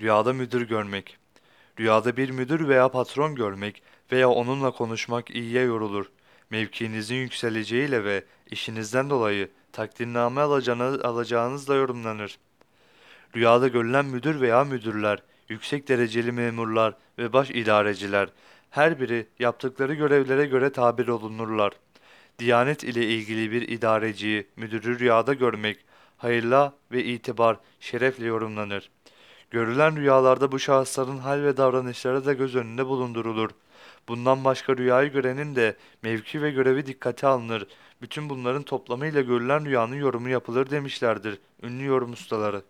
Rüyada müdür görmek. Rüyada bir müdür veya patron görmek veya onunla konuşmak iyiye yorulur. Mevkiinizin yükseleceğiyle ve işinizden dolayı takdirname alacağınız, alacağınızla yorumlanır. Rüyada görülen müdür veya müdürler, yüksek dereceli memurlar ve baş idareciler, her biri yaptıkları görevlere göre tabir olunurlar. Diyanet ile ilgili bir idareciyi, müdürü rüyada görmek, hayırla ve itibar, şerefle yorumlanır. Görülen rüyalarda bu şahısların hal ve davranışları da göz önünde bulundurulur. Bundan başka rüyayı görenin de mevki ve görevi dikkate alınır. Bütün bunların toplamıyla görülen rüyanın yorumu yapılır demişlerdir ünlü yorum ustaları.